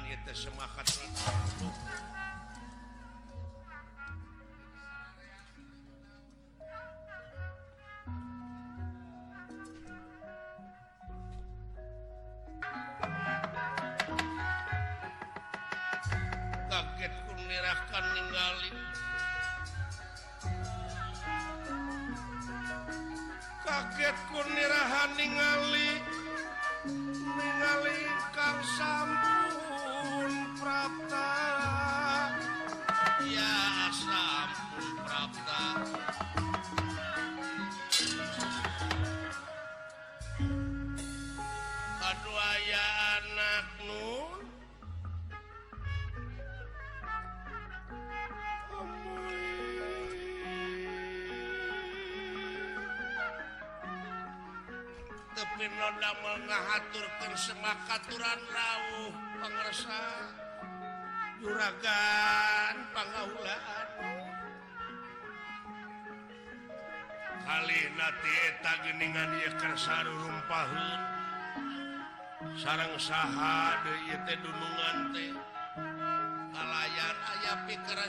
classical Nieta semati. da mengatur kersemakaturan Rauh pengsa juraga pengula kali nantietaanrumphu sarangahalayan ayapi kera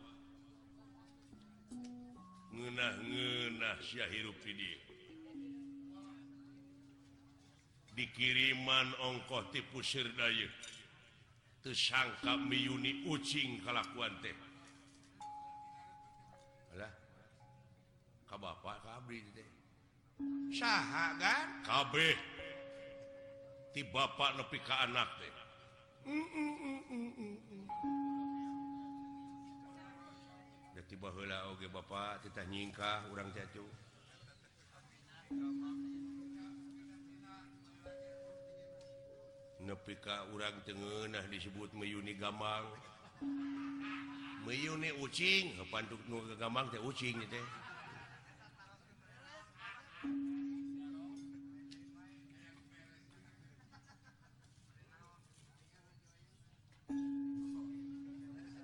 Hai ngennah-ngenah Syhirrup Hai dikiriman ongkoh tipu sirday tersangkap mi Yuuni ucing kelakkuuan teh Hai Ka Bapakpak ka Syaha Ga Keh tiba lebihpi anak balah Oke Bapak kita nyingkah u jatuh nepk urang Ten disebut meyuni gampang meyuni ucing ngepantuk nurga gampang ucing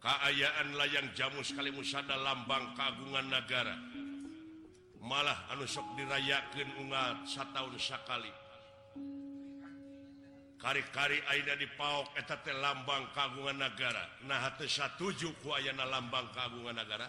Hai keayaanlah yang jamu sekalimusada lambang kagungan negara malah anusok dirayakin umatsakali kari-kari A di pauok et lambang kagungan negara nahju kuayana lambang kagungan negara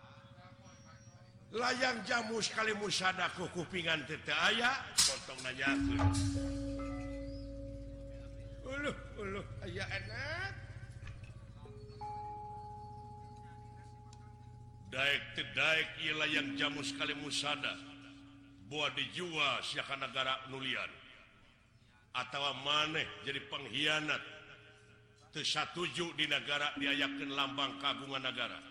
yang jamu sekali musaada kekupingantete yang jamu sekali musa buat dijual siaka negara nulian atau maneh jadi penghiiant terju di negara diyakin lambang kagungan negara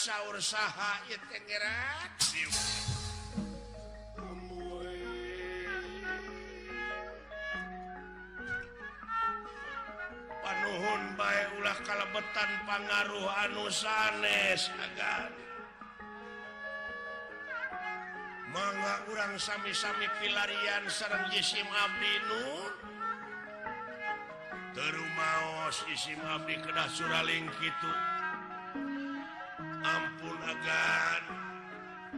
saur sah panun baik ulah kalau betan pangaruhan sanes menga orang sami-sami filarian serrang jisim Abu terus mauos sisim Habib kena suraling itu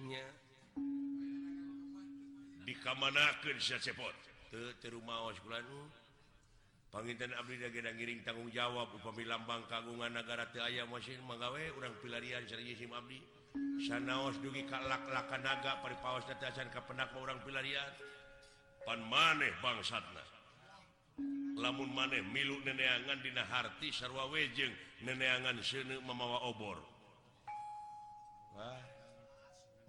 Hai dikaman kepot rumahwa bulan panggitan Abligegiring tanggung jawab pemila Bangkagungan negaraayah masih pegawai orang pilararian ser Abdi sanalakkanagaasan kepenku orang pilar pan maneh Bang satna lamun maneh miluk neneangan Dihati sarrwa wejeng neneangan se memawa obor Hai Wah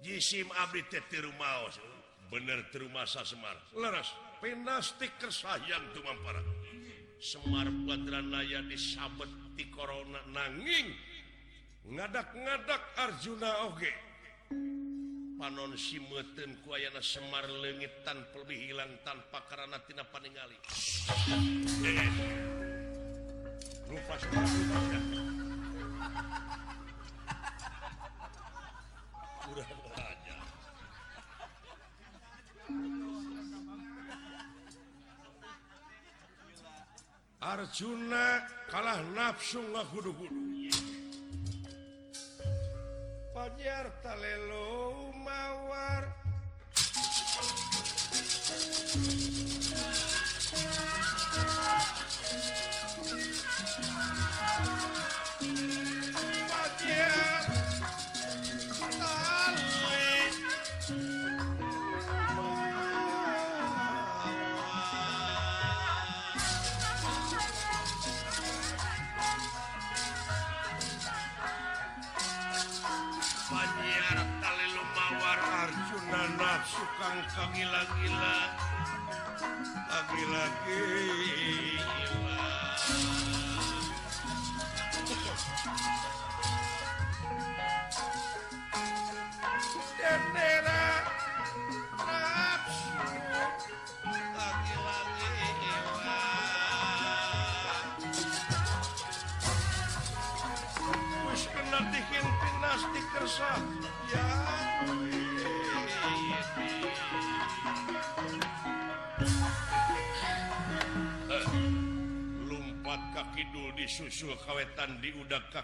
disim oh, bener ter rumah Semarras penastikersayyan cum para Semar disabet di Corona nanging ngadak-dak Arjuna Oke panon siwaana Semarlengit tanpa dihilang tanpa karenatinaapainggali eh, wa chu kalah napsung nga futugu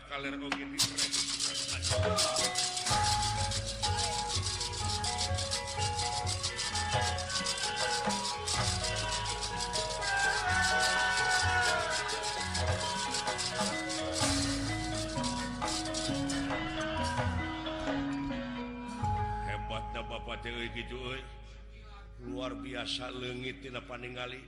kalian hebatnya Bapaky luar biasa legitin apagali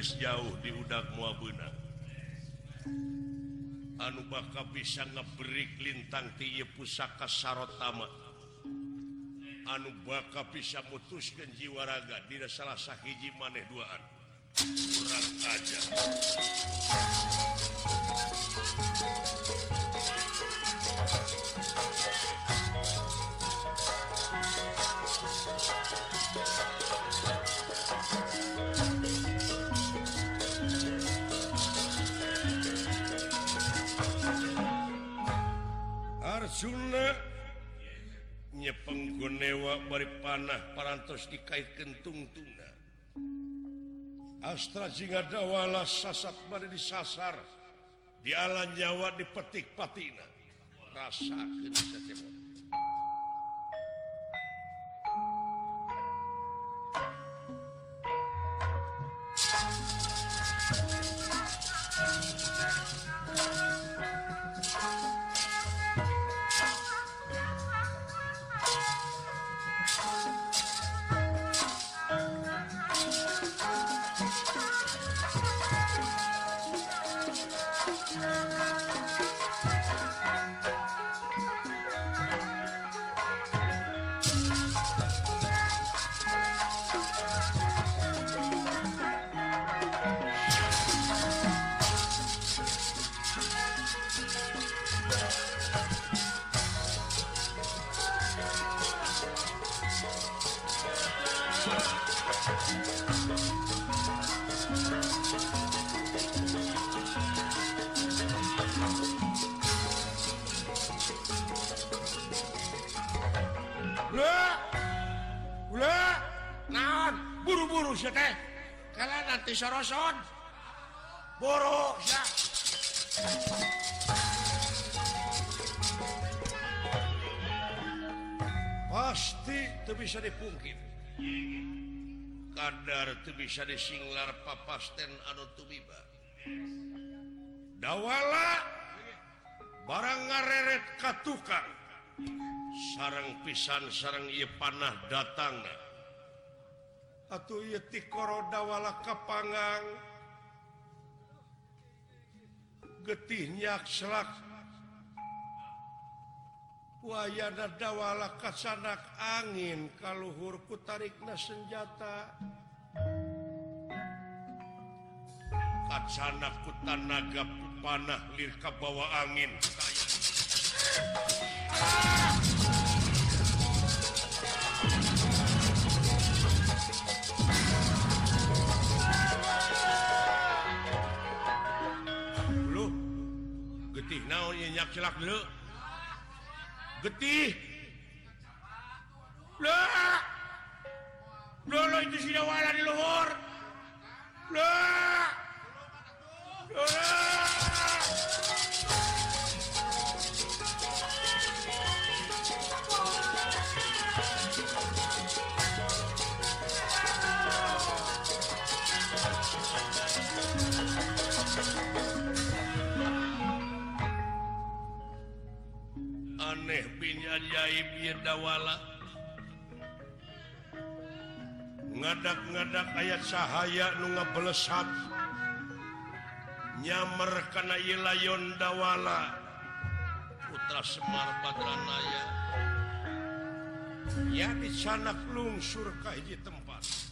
jauh di hudak Mu Bu Anuuba bisa ngeberi lintanyepusaka sarotama Anuuba bisa putus dan jiwaraga tidak salah sah hijji maneh doaan aja nyepenggowa bari panah parantos dikitkan tungtunga Astra Jing adawala sasat Mari disassar di alan Jawa di Petik Patina rasapat disinglar papasten Anwala barang ngareret katukan sarang pisan sarangpanah datang atau yetrowala getihnyawala angin kalauhurput tarikna senjata sanana naggap panah lilngkap bawa angin getih getih itu sudahwala di luarhur punya Hai aneh pinnya jaib y dawala ngada-ngedak ayat sahya nuga belesak mau mereka laydawala putra Semarpatranaya ya dicanaklung Surka iji tempat.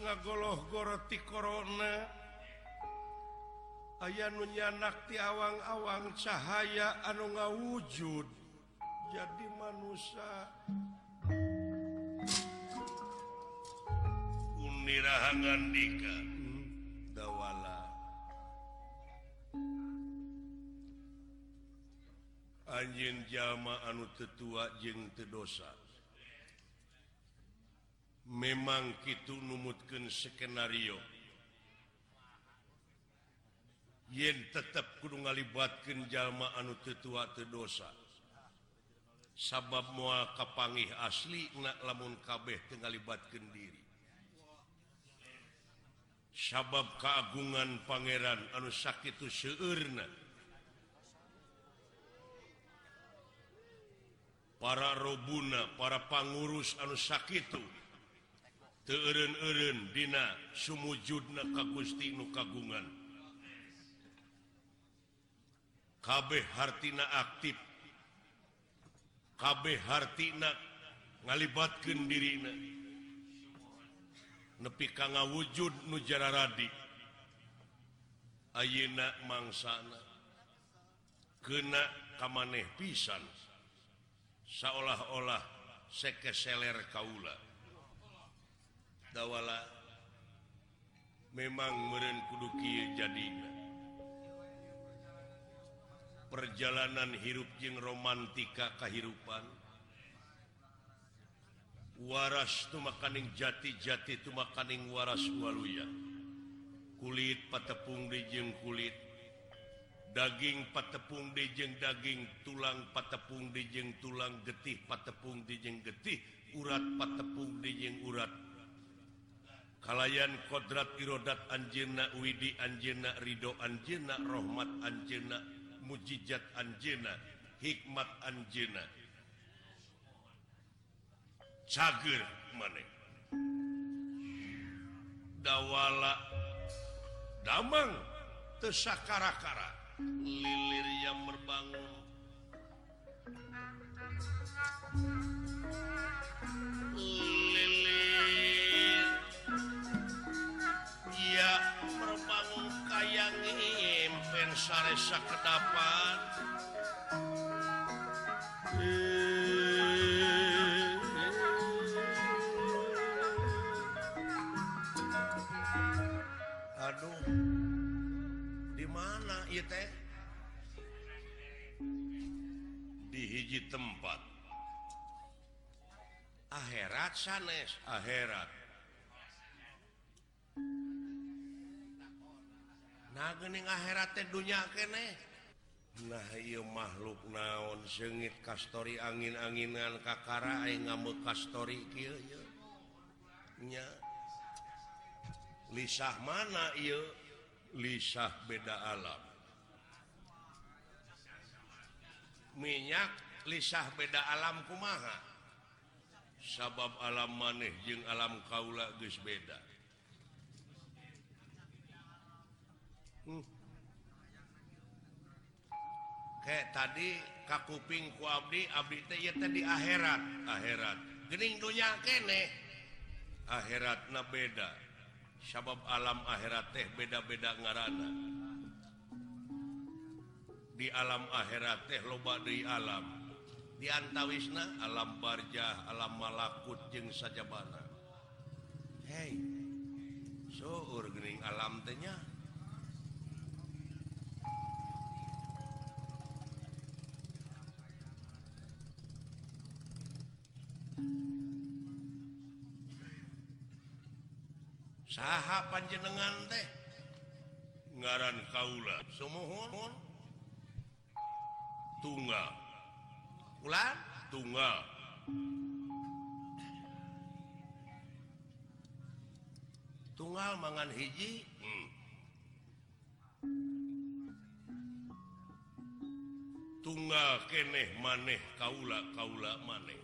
ngagoloh goroti kor ayanya nati awang-awang cahaya anu nga wujud jadi manusia unrahangan dikatwala anjing jamaah anu tetua jeng tedosa memang kita numutkan skenario yen tetap ngalibatkan jalma anu tetua terdosa sabab mua kapangi asli lamun kabeh tinggal libatkan diri sabab keagungan Pangeran anu sakit itu se para robuna para pangurus anu sakit judna kakabeh Harina aktif Keh hartina ngalibatkan diri nepi ka wujud nujara radi ayeak mangsana kena kameh pisan seolah-olah seke seer Kaula memang meduki jadi perjalanan hirupjing romantika kehidupan waras tuh makaning jati jati itu makaning waras walu ya kulit patepung di dijeng kulit daging patepung dijeng daging tulang patepung dijeng tulang getih patepung dijeng getih urat patepung dijng urat layan kodrat- rodadat Anjena Widi Anjena Ridho Anjena Rohmat Anjena mukjijat Anjena Hikmat Anjena Cager man dawala daang teryakarakara lilir yang merbangun kepan aduh di mana dihiji tempat akhirat sanes akhirat makhluk naon sengit kastori angin-anganlisah mana lisah beda alam minyak lisah beda alam kuma sabab alam maneh jeung alam kauula guys beda Hai he tadi kakuping kudi Ab di akhirat akhirat Gening donya kene akhirat na beda sabab alam akhirat teh beda-beda ngarana Hai di alam airat teh loba di alam ta Wisna alam barjah alam malaku jeng sajabar hai Hei souring alamnyah haha panjenengan teh ngaran kaula tunggal tunggal tunggal mangan hiji hmm. tunggal keeh maneh kaula kaula maneh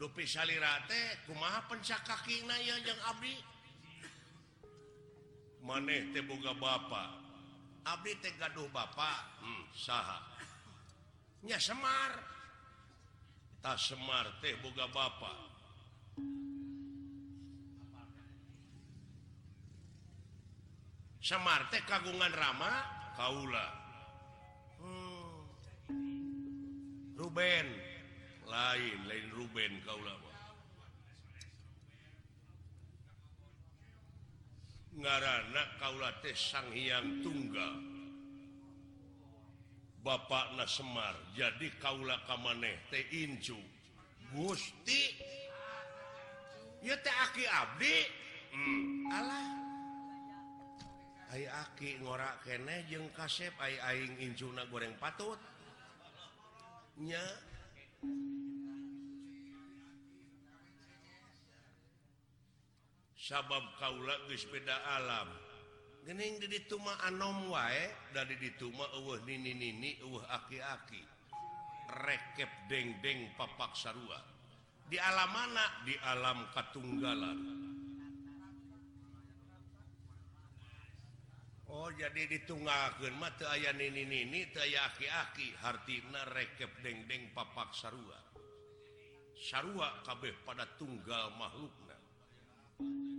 ma pencakak maneh tehga Bapak Ab tehuh Bapak hmm, Semar Semart tehga Semart kagungan Rama Kaula oh. Ruben lain lain Ruben ngaranak kauulates sang Hyang tunggal Bapak Nassemar jadi Kaula kammaneh Inju Gustiki hmm. ngo ke kasingju goreng patutnya ha Kaula wispeda alam jadi dari di aki- rekep dengdeng papak sarua di alama anak di alam ketunggalan Oh jadi di tungaken mata aya tayki hart rek dengdeng papa saruaua kabeh pada tunggal makhlukna ya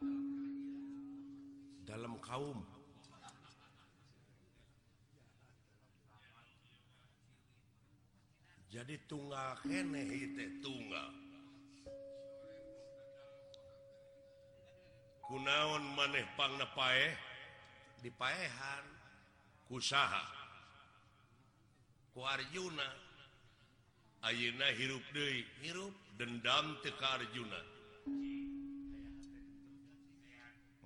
di dalam kaum Hai jadi tunggal Henehi tunggal Hai kunaon manehpang nepae dipahan kusaha Hai kuarjuna Hai Aina hirup Dei hirup dendam Tekarjuna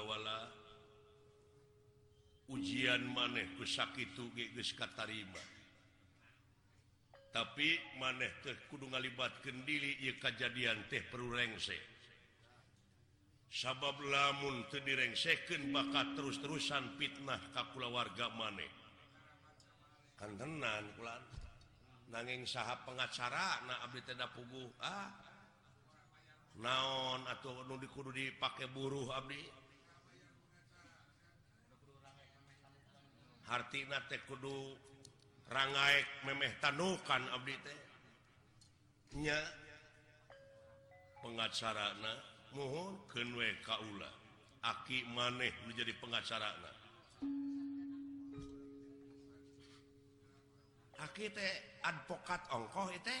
wala ujian manehpussak itu ge tapi maneh terkudu ngalibatkanili kejadian tehng sabab lamun ter direng second bakat terus-terusan fitnah kapula warga maneh kantenan nanging sahabat pengacara pugu ah, naon atau nudi Kudu dipakai buruh Ab hartdu rangik memeh tanukan pengacaranaki maneh menjadi pengacarana advokat ongko eh teh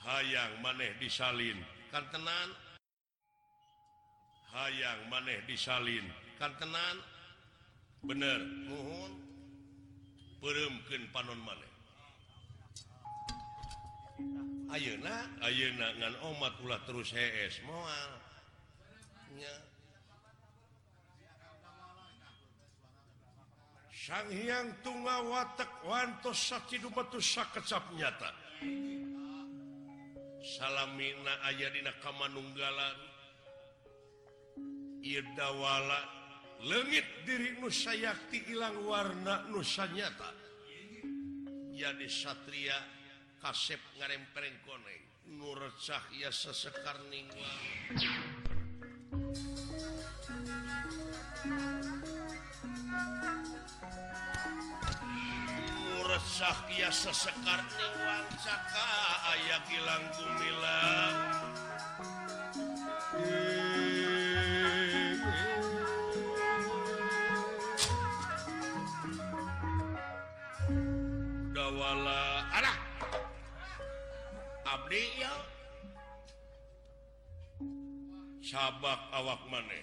hayang maneh disalin kan tenan hayang maneh disalin kan tenan bener peremkin panon man pu terusang tunga wataktos sakit kecap nyata salaminna ayadina kemanunggalan Hai dawala legit diri Nusa yakti hilang warna nusa anyata yakni Satria kasep ngareemprengkonengurecahyya sesekarning Shaki sesekarwanka aya dawala Abdi yang sabab awak maneh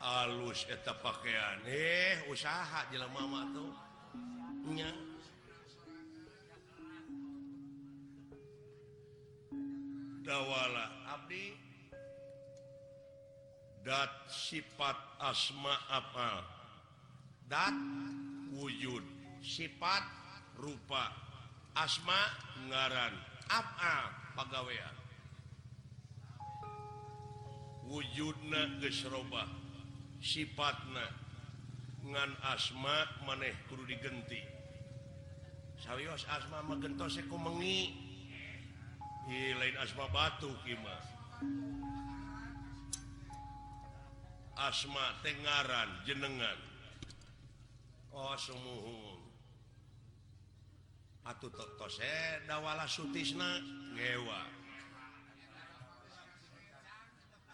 halus tetap pakaian eh usaha jelamalama tuhwala Abdi dan sifat asma aal dan wujud sifat rupa asma ngaranwe wujudnya geserrobatan sipatna ngan asma manehkuru diganti saya asmatoskulain asma batu asma tegararan jenenganuh oh, towala sutisnawa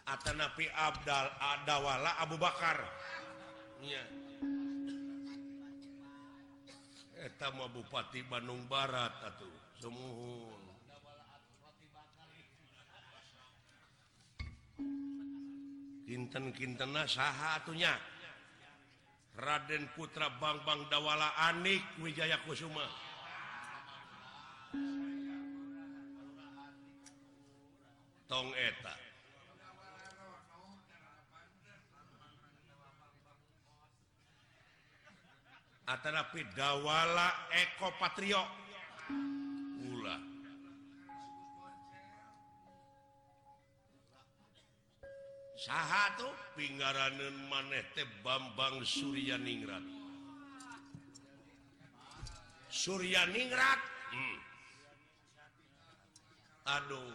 atau Nabi Abdal adawala Abu Bakar ya. Eta mah Bupati Bandung Barat atau semuhun kinten-kintena saha atunya Raden Putra Bang Bang Dawala Anik Wijaya Kusuma tong eta dakwala ekopatrio la saatpinggaranan manete Bambang Surya Ninggrat Surya Ninggrat hmm. aduh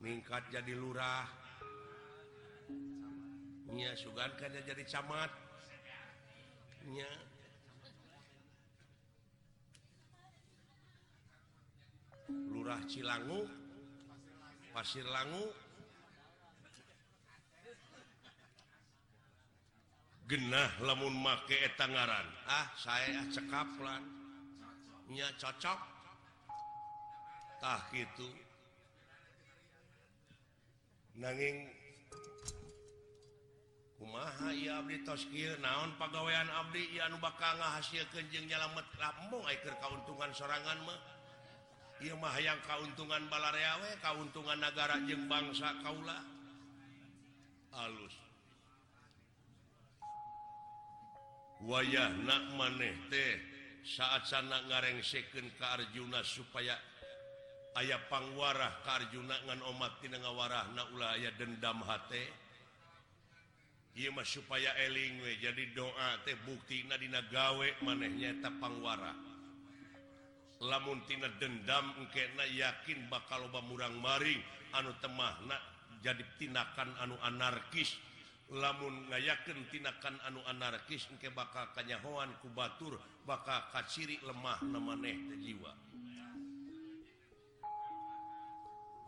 ningkat jadi lurah su jadi camat lurah cilangu pasir lagu gennah lemun maketanggaran ah saya cekaplahnya cocoktah itu nanging naonwaian hasil kenguntungan seranganang kauntungan balaariawe kauntungan negara Jembangula aus way man saat-sana ngareng second ke Arjuna supaya oh aya pangwara karjunangan ottinawarah na aya dendam supaya eling jadi doa teh bukti nadina gawe manehnyaeta pangwara lamuntina dendamke na yakin bakal loba murang maring anu temah na jadi tinakan anu anarkis lamun nga yakin tinakan anu anarkiske bakal kanyahoan kubatur bakal ka cirik lemahna maneh jiwa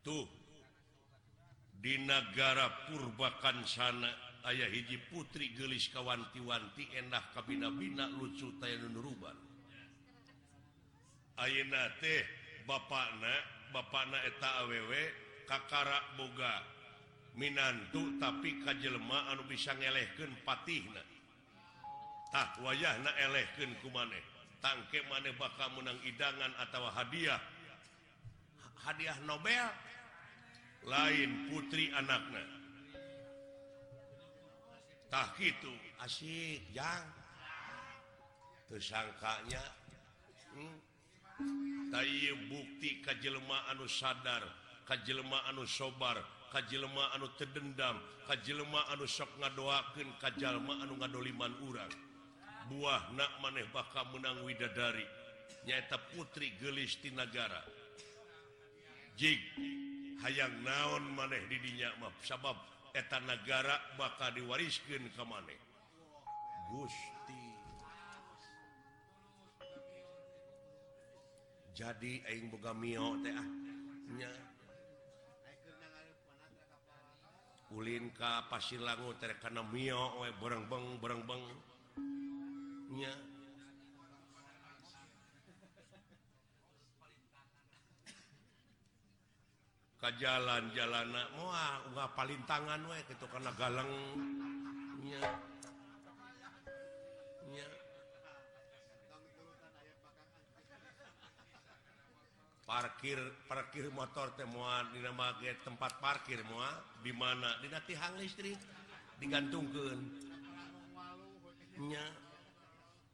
tuh di negara purbakan sana Ayh hiji putri geliskawawantiwanti endah ka Bi lucu Bapaketaww Kakaramoga Minantu tapi kajjelelmaan bisa ngelekan patih wayah eleken ku maneh bakal menang hidangan atau hadiah hadiah Nobel lain putri anaknyakanya hmm? buktijelelma anu sadar kajjelelma anu sobar kajle Anu tedendam kajjelelma anuk ngadoa kaj anu urat nak maneh bakal menang widadarinyata putri gelis di negara jig hayang naon maneh didinya sabab eteta negara makaal diwariskin ke maneh jadilinka lagu barangng Hai ke jalan- jalanlanak semua nggak paling tangan wa itu karena gallangnya parkir parkir motor temuan dinaget tempat parkir semua dimana dinati hang istri din tunggunnya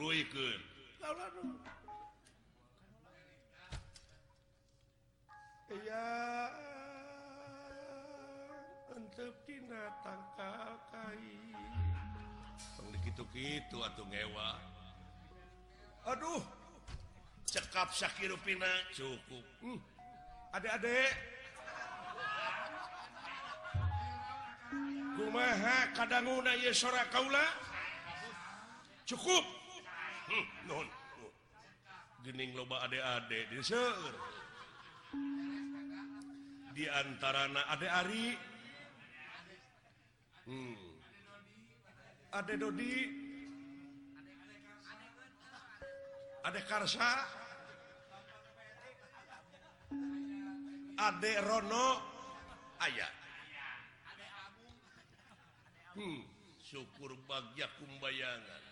iya untukatngkap-kitu Aduhwa Aduh cekap Shaki ruina cukup hmm. adik-dekma kadangmu Kaula cukup lo diantara anak Adek Aridi Asa Adek Rono aya hmm, syukur bagian pembayangan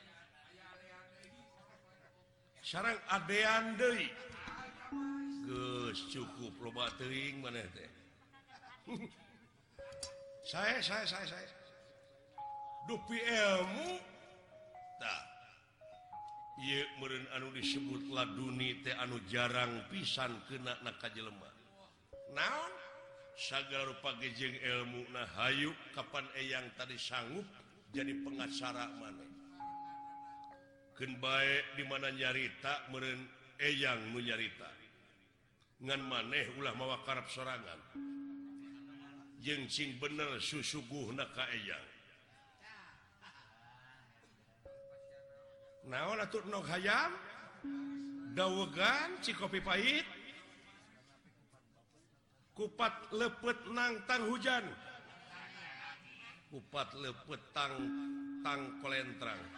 Ade cukup saya dupi ilmuu disebutlah du Anu jarang pisan kenanakajmahgar pagijng ilmu nah hayuk Kapan eh yang tadi sanggup jadi pengascara man baik di mana nyarita meang menyarita ngan maneh ulah mewak Arabrap seranganng bener susut kupat lepet nang tang hujan kupat lepet tang tang kolentng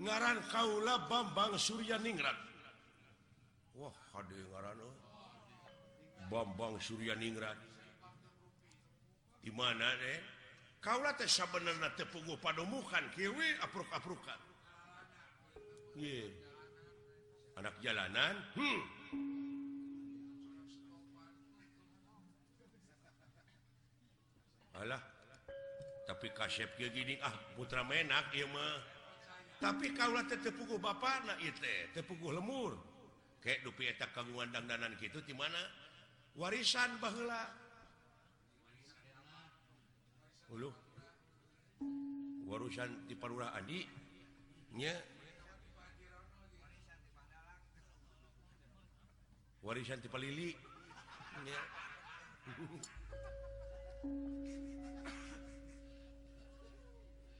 ngaran Kaula Bambang Surya Ningrat oh. Bambang Surya Ninggrat di gimana deh Ka tepunggu padahan kiwi anak jalanan hmm. Allah kayak gini ah putra menak diamah tapi kalaulah tetep Bapak tepuh lemur kayak dupieta keguauandangdanan gitu dimana warisan Ba warusan di parura Andi warisan tipeili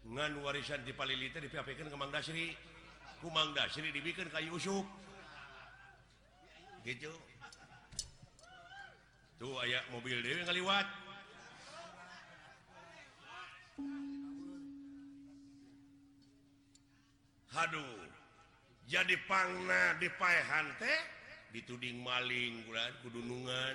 warisan dipal dip sini sini dibikir kayuuk tuh aya mobil de kaliwat haduh jadipangna dipaahan teh dituding maling bulan kedunungan